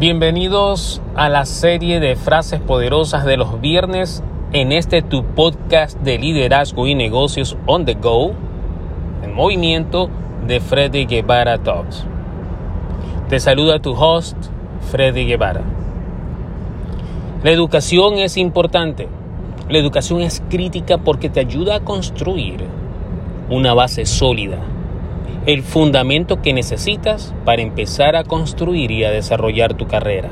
Bienvenidos a la serie de frases poderosas de los viernes en este tu podcast de liderazgo y negocios on the go, en movimiento de Freddy Guevara Talks. Te saluda tu host, Freddy Guevara. La educación es importante. La educación es crítica porque te ayuda a construir una base sólida el fundamento que necesitas para empezar a construir y a desarrollar tu carrera.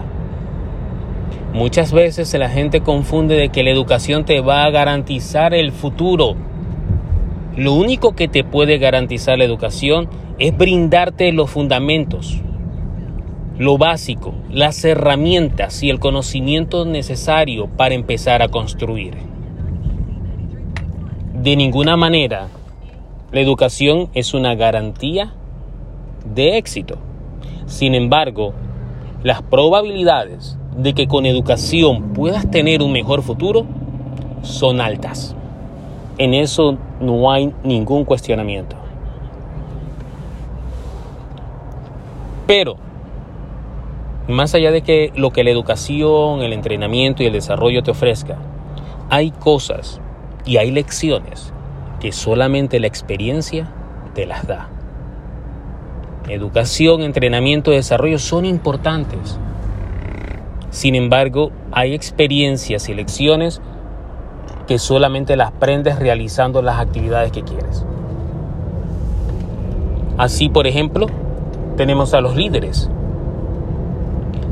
Muchas veces la gente confunde de que la educación te va a garantizar el futuro. Lo único que te puede garantizar la educación es brindarte los fundamentos, lo básico, las herramientas y el conocimiento necesario para empezar a construir. De ninguna manera la educación es una garantía de éxito. Sin embargo, las probabilidades de que con educación puedas tener un mejor futuro son altas. En eso no hay ningún cuestionamiento. Pero, más allá de que lo que la educación, el entrenamiento y el desarrollo te ofrezca, hay cosas y hay lecciones que solamente la experiencia te las da. Educación, entrenamiento, desarrollo son importantes. Sin embargo, hay experiencias y lecciones que solamente las aprendes realizando las actividades que quieres. Así, por ejemplo, tenemos a los líderes.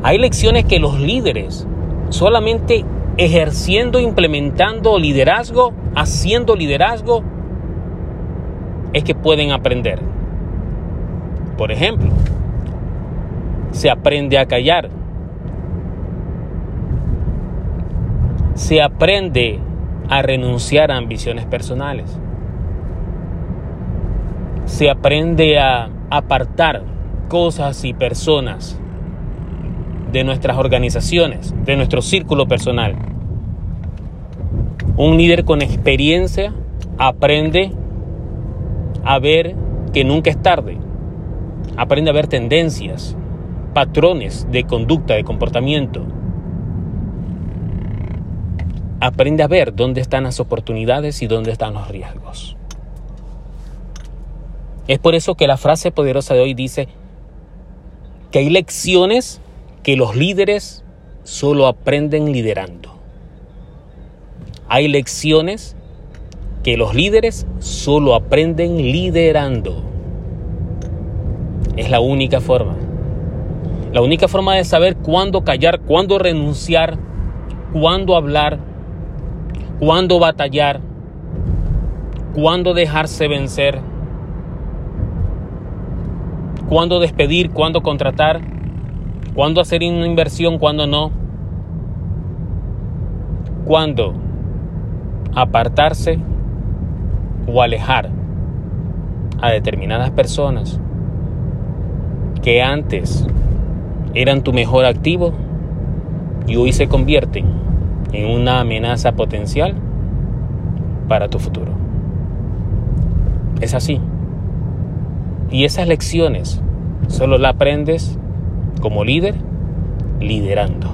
Hay lecciones que los líderes solamente ejerciendo, implementando liderazgo, haciendo liderazgo, es que pueden aprender. Por ejemplo, se aprende a callar. Se aprende a renunciar a ambiciones personales. Se aprende a apartar cosas y personas de nuestras organizaciones, de nuestro círculo personal. Un líder con experiencia aprende a ver que nunca es tarde. Aprende a ver tendencias, patrones de conducta, de comportamiento. Aprende a ver dónde están las oportunidades y dónde están los riesgos. Es por eso que la frase poderosa de hoy dice que hay lecciones que los líderes solo aprenden liderando. Hay lecciones que los líderes solo aprenden liderando. Es la única forma. La única forma de saber cuándo callar, cuándo renunciar, cuándo hablar, cuándo batallar, cuándo dejarse vencer, cuándo despedir, cuándo contratar, cuándo hacer una inversión, cuándo no, cuándo apartarse o alejar a determinadas personas que antes eran tu mejor activo y hoy se convierten en una amenaza potencial para tu futuro. Es así. Y esas lecciones solo las aprendes como líder liderando.